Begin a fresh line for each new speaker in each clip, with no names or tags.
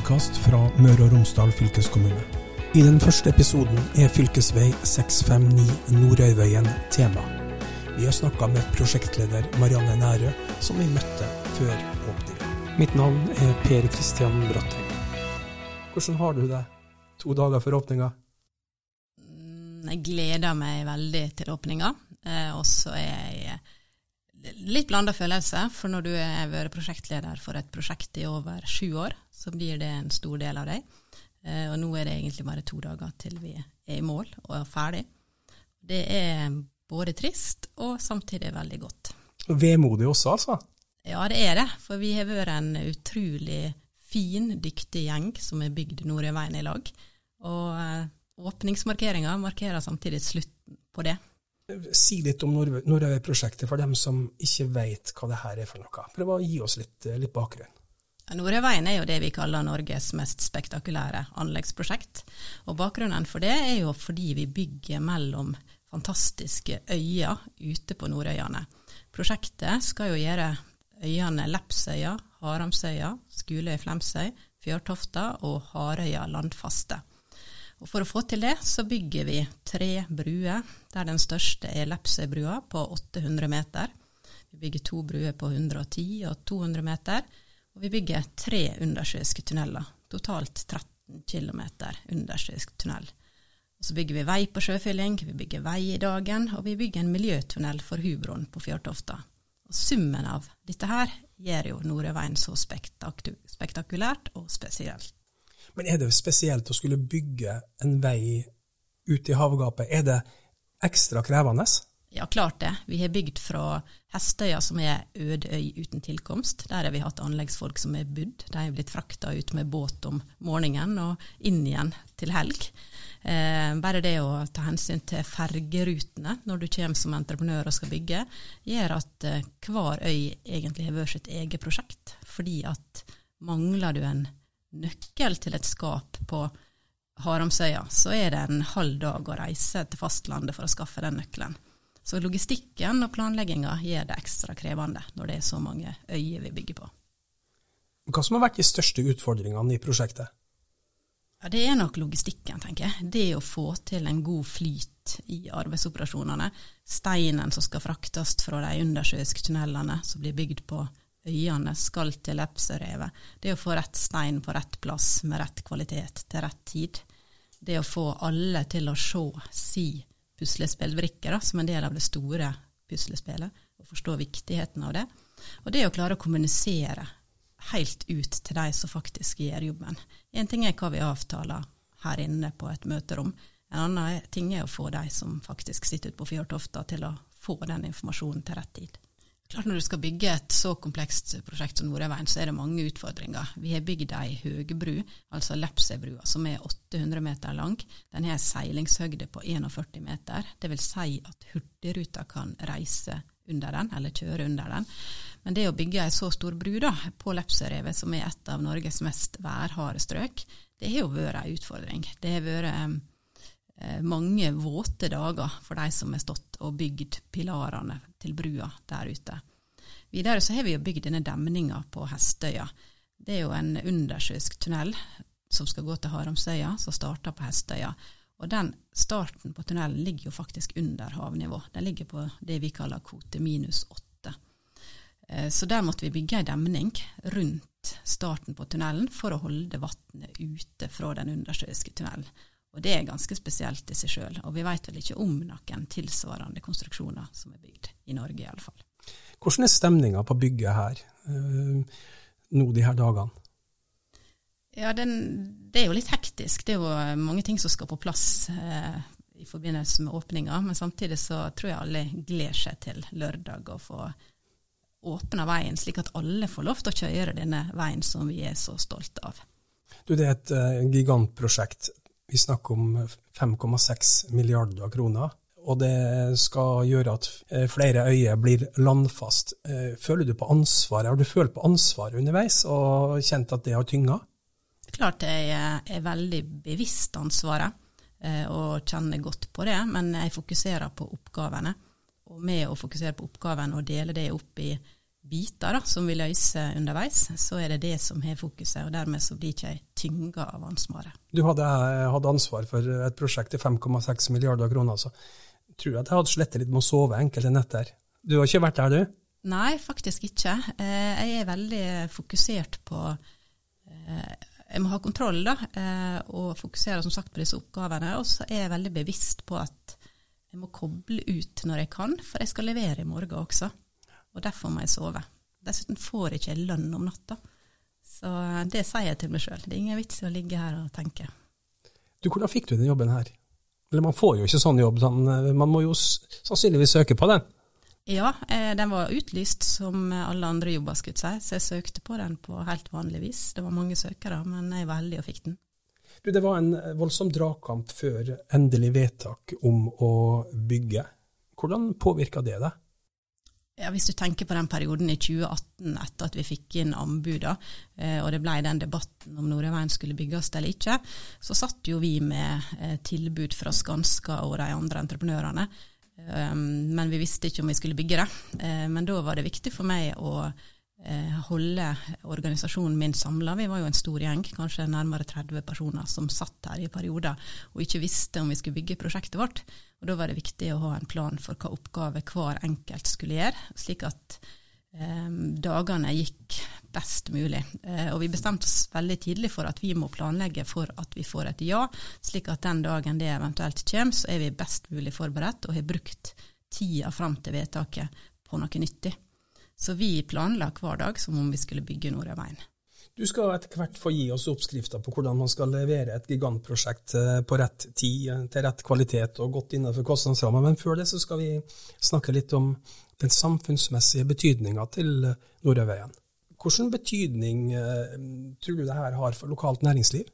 podkast fra Møre og Romsdal fylkeskommune. I den første episoden er fylkesvei 659 Nordøyveien tema. Vi har snakka med prosjektleder Marianne Nærø, som vi møtte før åpninga. Mitt navn er Per Kristian Bratting. Hvordan har du det to dager før åpninga?
Jeg gleder meg veldig til åpninga. Eh, og så er jeg litt blanda følelse, for når du har vært prosjektleder for et prosjekt i over sju år, så blir det en stor del av deg. Eh, og nå er det egentlig bare to dager til vi er i mål og er ferdig. Det er både trist og samtidig veldig godt.
Vemodig også, altså?
Ja, det er det. For vi har vært en utrolig fin, dyktig gjeng som har bygd Nordøyveien i lag. Og eh, åpningsmarkeringa markerer samtidig slutten på det.
Si litt om Nordøy-prosjektet for dem som ikke vet hva det her er for noe. Prøv å gi oss litt, eh, litt bakgrunn.
Nordøyveien er jo det vi kaller Norges mest spektakulære anleggsprosjekt. Og Bakgrunnen for det er jo fordi vi bygger mellom fantastiske øyer ute på Nordøyane. Prosjektet skal jo gjøre øyene Lepsøya, Haramsøya, Skuløy Flemsøy, Fjørtofta og Harøya landfaste. Og For å få til det, så bygger vi tre bruer, der den største er Lepsøybrua på 800 meter. Vi bygger to bruer på 110 og 200 meter, og vi bygger tre undersjøiske tunneler. Totalt 13 km undersjøisk tunnel. Og Så bygger vi vei på sjøfylling, vi bygger vei i dagen, og vi bygger en miljøtunnel for hubroen på Fjørtofta. Og Summen av dette her gjør jo Nordøyveien så spektakulært og spesielt.
Men er det spesielt å skulle bygge en vei ut i havgapet? Er det ekstra krevende?
Ja, klart det. Vi har bygd fra Hestøya, som er øde øy uten tilkomst. Der har vi hatt anleggsfolk som er bodd. De har blitt frakta ut med båt om morgenen og inn igjen til helg. Eh, bare det å ta hensyn til fergerutene når du kommer som entreprenør og skal bygge, gjør at eh, hver øy egentlig har vært sitt eget prosjekt. Fordi at mangler du en nøkkel til et skap på Haramsøya, så er det en halv dag å reise til fastlandet for å skaffe den nøkkelen. Så logistikken og planlegginga gjør det ekstra krevende når det er så mange øyer vi bygger på.
Hva som har vært de største utfordringene i prosjektet?
Ja, Det er nok logistikken, tenker jeg. Det å få til en god flyt i arbeidsoperasjonene. Steinen som skal fraktes fra de undersjøiske tunnelene som blir bygd på øyene skal til Lepsørevet. Det å få rett stein på rett plass med rett kvalitet til rett tid. Det å få alle til å se si puslespillbrikke som en del av det store puslespillet, og forstå viktigheten av det. Og det å klare å kommunisere helt ut til de som faktisk gjør jobben. En ting er hva vi avtaler her inne på et møterom. En annen ting er å få de som faktisk sitter ute på Fjørtofta til å få den informasjonen til rett tid. Klart Når du skal bygge et så komplekst prosjekt som Nordøyveien, så er det mange utfordringer. Vi har bygd ei høgbru, altså Lepsøybrua, som er 800 meter lang. Den har seilingshøgde på 41 meter. Det vil si at Hurtigruta kan reise under den, eller kjøre under den. Men det å bygge ei så stor bru da, på Lepserevet, som er et av Norges mest værharde strøk, det har jo vært ei utfordring. Det har vært mange våte dager for de som har stått og bygd pilarene til brua der ute. Videre så har vi jo bygd denne demninga på Hestøya. Det er jo en undersjøisk tunnel som skal gå til Haramsøya, som starter på Hestøya. Og den starten på tunnelen ligger jo faktisk under havnivå. Den ligger på det vi kaller kvote minus åtte. Eh, så der måtte vi bygge ei demning rundt starten på tunnelen for å holde vannet ute fra den undersjøiske tunnelen. Og det er ganske spesielt i seg sjøl. Og vi vet vel ikke om noen tilsvarende konstruksjoner som er bygd i Norge, i alle fall.
Hvordan er stemninga på bygget her uh, nå de her dagene?
Ja, den, Det er jo litt hektisk. Det er jo mange ting som skal på plass eh, i forbindelse med åpninga. Men samtidig så tror jeg alle gleder seg til lørdag å få åpna veien, slik at alle får lov til å kjøre denne veien som vi er så stolte av.
Du, Det er et uh, gigantprosjekt. Vi snakker om 5,6 milliarder kroner. Og det skal gjøre at eh, flere øyer blir landfast. Eh, føler du på ansvaret? Har du følt på ansvaret underveis og kjent at det har tynga?
Klart jeg er veldig bevisst ansvaret eh, og kjenner godt på det, men jeg fokuserer på oppgavene. Og med å fokusere på oppgaven og dele det opp i biter da, som vi løser underveis, så er det det som har fokuset, og dermed så blir ikke jeg tynga av ansvaret.
Du hadde hadde, ansvar for et prosjekt til 5,6 milliarder kroner, så tror jeg at jeg hadde slettet litt med å sove enkelte netter. Du har ikke vært der, du?
Nei, faktisk ikke. Eh, jeg er veldig fokusert på eh, Jeg må ha kontroll, da, eh, og fokusere som sagt på disse oppgavene. Og så er jeg veldig bevisst på at jeg må koble ut når jeg kan, for jeg skal levere i morgen også og derfor må jeg sove. Dessuten får jeg ikke lønn om natta. Så det sier jeg til meg sjøl. Det er ingen vits i å ligge her og tenke.
Du, Hvordan fikk du den jobben her? Eller man får jo ikke sånn jobb, sånn, man må jo sannsynligvis søke på den?
Ja, eh, den var utlyst som alle andre jobber, skulle jeg så jeg søkte på den på helt vanlig vis. Det var mange søkere, men jeg var heldig og fikk den.
Du, Det var en voldsom dragkamp før endelig vedtak om å bygge. Hvordan påvirka det deg?
Ja, Hvis du tenker på den perioden i 2018 etter at vi fikk inn anbudene, eh, og det ble den debatten om Nordøyveien skulle bygges eller ikke, så satt jo vi med eh, tilbud fra Skanska og de andre entreprenørene. Eh, men vi visste ikke om vi skulle bygge det. Men da var det viktig for meg å holde organisasjonen min samla. Vi var jo en stor gjeng, kanskje nærmere 30 personer, som satt her i perioder og ikke visste om vi skulle bygge prosjektet vårt. Og Da var det viktig å ha en plan for hva oppgave hver enkelt skulle gjøre, slik at eh, dagene gikk best mulig. Eh, og Vi bestemte oss veldig tidlig for at vi må planlegge for at vi får et ja, slik at den dagen det eventuelt kommer, så er vi best mulig forberedt og har brukt tida fram til vedtaket på noe nyttig. Så vi planla hver dag som om vi skulle bygge Nordøyveien.
Du skal etter hvert få gi oss oppskrifter på hvordan man skal levere et gigantprosjekt eh, på rett tid, eh, til rett kvalitet og godt innenfor kostnadsrammen. Men før det så skal vi snakke litt om den samfunnsmessige betydninga til Nordøyveien. Hvilken betydning eh, tror du det her har for lokalt næringsliv?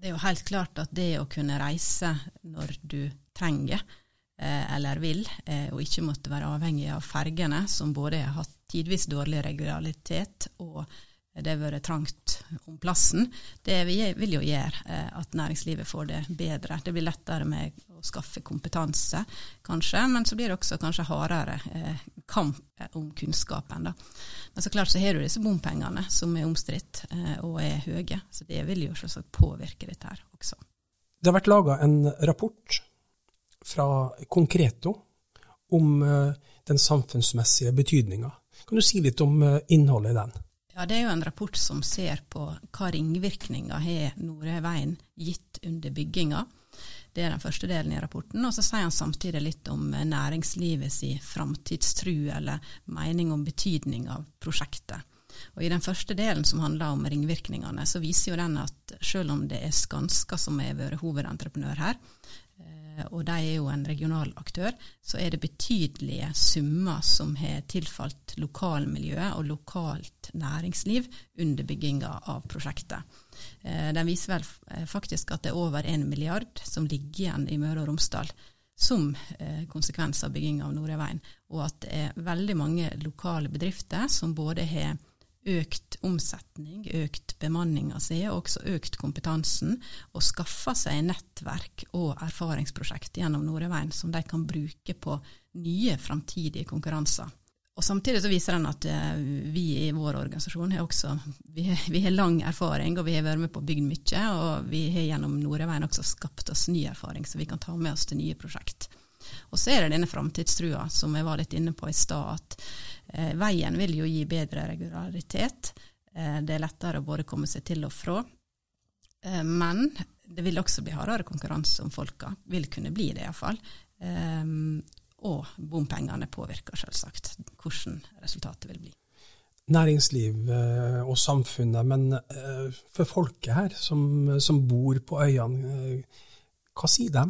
Det er jo helt klart at det å kunne reise når du trenger eller vil, og ikke måtte være avhengig av fergene, som både har hatt tidvis dårlig regularitet og det har vært trangt om plassen, det vil jo gjøre eh, at næringslivet får det bedre. Det blir lettere med å skaffe kompetanse, kanskje, men så blir det også kanskje hardere eh, kamp om kunnskapen. Da. Men så klart så har du disse bompengene som er omstridt eh, og er høye, så det vil jo selvsagt påvirke dette her også.
Det har vært laga en rapport fra Konkreto om den samfunnsmessige betydninga. Kan du si litt om innholdet i den?
Ja, Det er jo en rapport som ser på hva ringvirkninger har Nordøyveien gitt under bygginga. Det er den første delen i rapporten. Og så sier han samtidig litt om næringslivets framtidstru eller mening om betydning av prosjektet. Og I den første delen som handler om ringvirkningene, så viser jo den at selv om det er Skanska som har vært hovedentreprenør her, Eh, og de er jo en regional aktør, så er det betydelige summer som har tilfalt lokalmiljøet og lokalt næringsliv under bygginga av prosjektet. Eh, den viser vel eh, faktisk at det er over en milliard som ligger igjen i Møre og Romsdal som konsekvens av bygging av Nordøyveien, og at det er veldig mange lokale bedrifter som både har økt omsetning, økt bemanninga si, og også økt kompetansen, og skaffa seg nettverk og erfaringsprosjekt gjennom Noreveien som de kan bruke på nye framtidige konkurranser. Og Samtidig så viser den at eh, vi i vår organisasjon har også vi, vi har lang erfaring, og vi har vært med på å bygge mye. Og vi har gjennom Noreveien også skapt oss ny erfaring, så vi kan ta med oss til nye prosjekt. Og så er det denne framtidstrua som jeg var litt inne på i stad, at eh, veien vil jo gi bedre regularitet. Eh, det er lettere å både komme seg til og fra. Eh, men det vil også bli hardere konkurranse om folka. Vil kunne bli det iallfall. Eh, og bompengene påvirker selvsagt hvordan resultatet vil bli.
Næringsliv eh, og samfunnet, men eh, for folket her som, som bor på øyene, eh, hva sier de?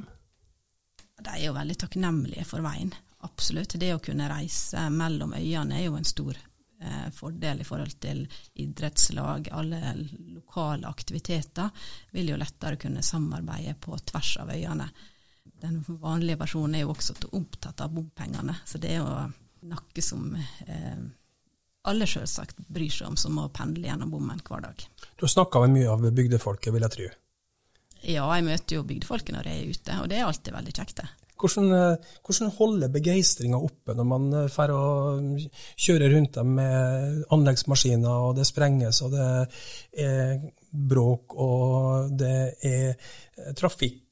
De er jo veldig takknemlige for veien. Absolutt. Det å kunne reise mellom øyene er jo en stor eh, fordel i forhold til idrettslag. Alle lokale aktiviteter vil jo lettere kunne samarbeide på tvers av øyene. Den vanlige personen er jo også opptatt av bompengene, så det er jo noe som eh, alle selvsagt bryr seg om, som må pendle gjennom bommen hver dag.
Du snakka med mye av bygdefolket, vil jeg tro.
Ja, jeg møter jo bygdefolket når jeg er ute, og det er alltid veldig kjekt. det.
Hvordan, hvordan holde begeistringa oppe når man får å kjøre rundt dem med anleggsmaskiner, og det sprenges, og det er bråk, og det er trafikk?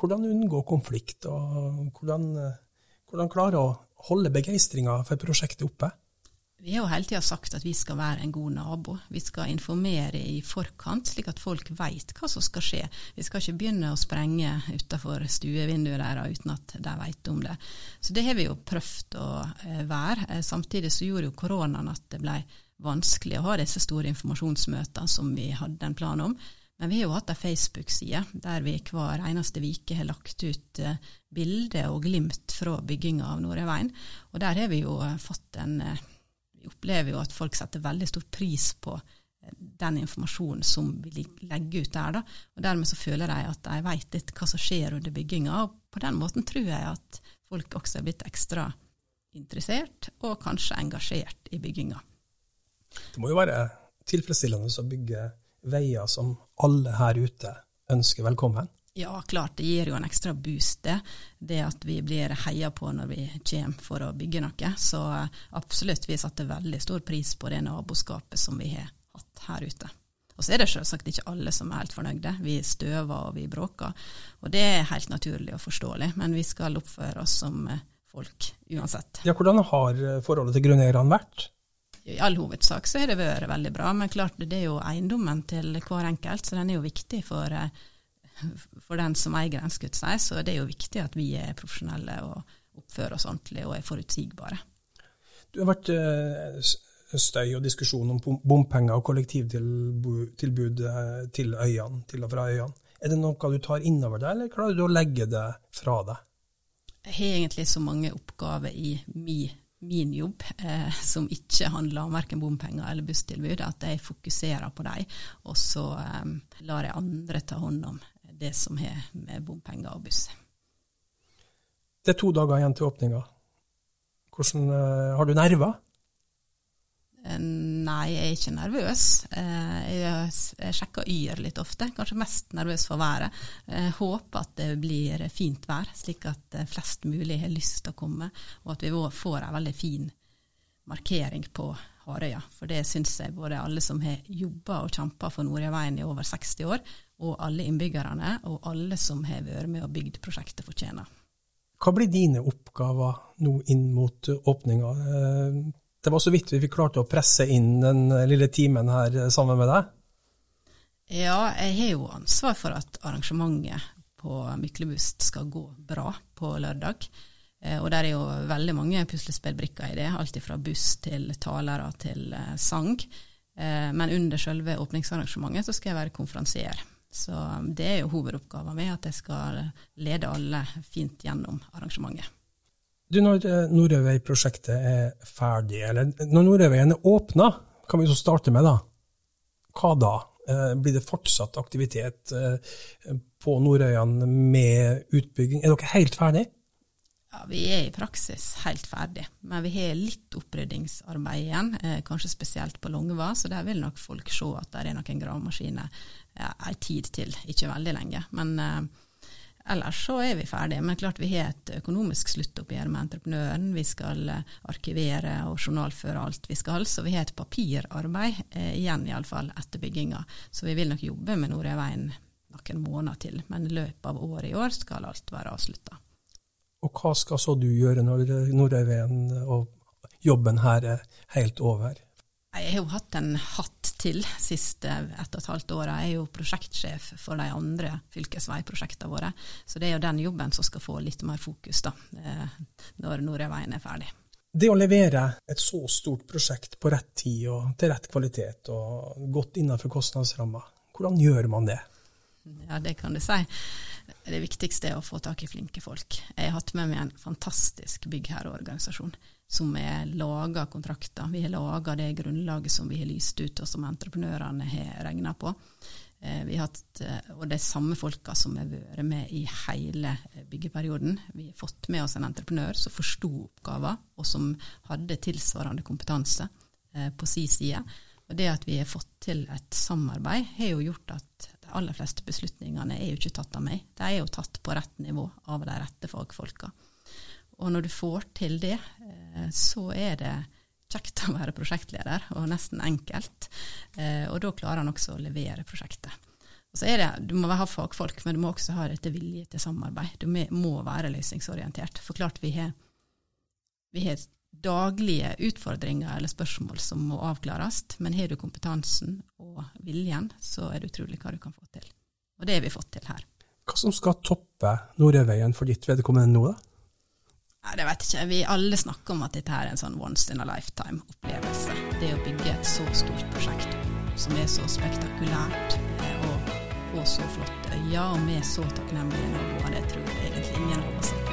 Hvordan unngå konflikt, og hvordan, hvordan klare å holde begeistringa for prosjektet oppe?
Vi har jo hele tida sagt at vi skal være en god nabo. Vi skal informere i forkant, slik at folk vet hva som skal skje. Vi skal ikke begynne å sprenge utenfor stuevinduet deres uten at de vet om det. Så det har vi jo prøvd å eh, være. Eh, samtidig så gjorde jo koronaen at det ble vanskelig å ha disse store informasjonsmøtene som vi hadde en plan om. Men vi har jo hatt ei Facebook-side der vi hver eneste uke har lagt ut eh, bilder og glimt fra bygginga av Nordøyveien. Og der har vi jo fått en vi opplever jo at folk setter veldig stor pris på eh, den informasjonen som vi legger ut der. Da. Og Dermed så føler de at de vet litt hva som skjer under bygginga. Og på den måten tror jeg at folk også er blitt ekstra interessert og kanskje engasjert i bygginga.
Det må jo være tilfredsstillende å bygge veier som alle her ute ønsker velkommen?
Ja, klart det gir jo en ekstra boost, det. Det at vi blir heia på når vi kommer for å bygge noe. Så absolutt, vi satte veldig stor pris på det naboskapet som vi har hatt her ute. Og så er det selvsagt ikke alle som er helt fornøyde. Vi støver og vi bråker. Og det er helt naturlig og forståelig, men vi skal oppføre oss som folk uansett.
Ja, Hvordan har forholdet til grunneierne vært?
I all hovedsak så har det vært veldig bra, men klart det er jo eiendommen til hver enkelt, så den er jo viktig for for den som eier skutt seg. Så det er jo viktig at vi er profesjonelle og oppfører oss ordentlig og er forutsigbare.
Du har vært eh, støy og diskusjon om bompenger og kollektivtilbud eh, til øyene, til og fra øyene. Er det noe du tar innover deg, eller klarer du å legge det fra deg?
Jeg har egentlig så mange oppgaver i min, min jobb eh, som ikke handler om verken bompenger eller busstilbud, at jeg fokuserer på dem, og så eh, lar jeg andre ta hånd om det som har med bompenger og buss.
Det er to dager igjen til åpninga. Hvordan uh, Har du nerver?
Eh, nei, jeg er ikke nervøs. Eh, jeg, jeg sjekker Yr litt ofte, kanskje mest nervøs for været. Jeg håper at det blir fint vær, slik at flest mulig har lyst til å komme, og at vi får en veldig fin markering på Harøya. For det syns jeg både alle som har jobba og kjempa for Nordøyveien i over 60 år, og alle innbyggerne og alle som har vært med og bygd prosjektet, fortjener.
Hva blir dine oppgaver nå inn mot åpninga? Eh, det var så vidt vi fikk klart å presse inn den lille timen her sammen med deg.
Ja, jeg har jo ansvar for at arrangementet på Myklebust skal gå bra på lørdag. Eh, og der er jo veldig mange puslespillbrikker i det, alt fra buss til talere til eh, sang. Men under selve åpningsarrangementet så skal jeg være konferansier. Så det er jo hovedoppgaven min, at jeg skal lede alle fint gjennom arrangementet.
Du, Når eh, Nordøyvei-prosjektet er ferdig, eller når Nordøyveien er åpna, kan vi så starte med da. Hva da? Eh, blir det fortsatt aktivitet eh, på Nordøyene med utbygging? Er dere helt ferdig?
Ja, Vi er i praksis helt ferdig, men vi har litt oppryddingsarbeid igjen. Eh, kanskje spesielt på Longva, så der vil nok folk se at det er noen gravemaskiner ja, en tid til, ikke veldig lenge. Men eh, ellers så er vi ferdige. Men klart vi har et økonomisk sluttoppgjør med entreprenøren. Vi skal eh, arkivere og journalføre alt vi skal, så vi har et papirarbeid eh, igjen iallfall etter bygginga. Så vi vil nok jobbe med Nordøyveien noen måneder til, men i løpet av året i år skal alt være avslutta.
Og hva skal så du gjøre når Nordøyveien og jobben her er helt over?
Jeg har jo hatt en hatt til siste ett og et halvt året. Jeg er jo prosjektsjef for de andre fylkesveiprosjektene våre. Så det er jo den jobben som skal få litt mer fokus da, eh, når Nordøyveien er ferdig.
Det å levere et så stort prosjekt på rett tid og til rett kvalitet og godt innenfor kostnadsramma, hvordan gjør man det?
Ja, det kan du si. Det viktigste er å få tak i flinke folk. Jeg har hatt med meg en fantastisk byggherreorganisasjon som har laga kontrakter. Vi har laga det grunnlaget som vi har lyst ut, og som entreprenørene har regna på. Eh, vi har hatt, eh, og det er samme folka som har vært med i hele byggeperioden. Vi har fått med oss en entreprenør som forsto oppgaven, og som hadde tilsvarende kompetanse eh, på sin side. Og det at vi har fått til et samarbeid, har jo gjort at aller fleste beslutningene er jo ikke tatt av meg. De er jo tatt på rett nivå av de rette fagfolka. Og når du får til det, eh, så er det kjekt å være prosjektleder, og nesten enkelt. Eh, og da klarer han også å levere prosjektet. Og så er det, Du må ha fagfolk, men du må også ha dette vilje til samarbeid. Du må være løsningsorientert. For klart vi har, vi har daglige utfordringer eller spørsmål som må avklares, men har du kompetansen og viljen, så er det utrolig hva du kan få til. Og det har vi fått til her.
Hva som skal toppe Nordøyveien for ditt vedkommende nå, da?
Nei, det vet jeg ikke. Vi alle snakker om at dette her er en sånn once in a lifetime-opplevelse. Det å bygge et så stort prosjekt som er så spektakulært eh, og på så flotte øyer og er så takknemlige og det tror jeg egentlig ingen av oss har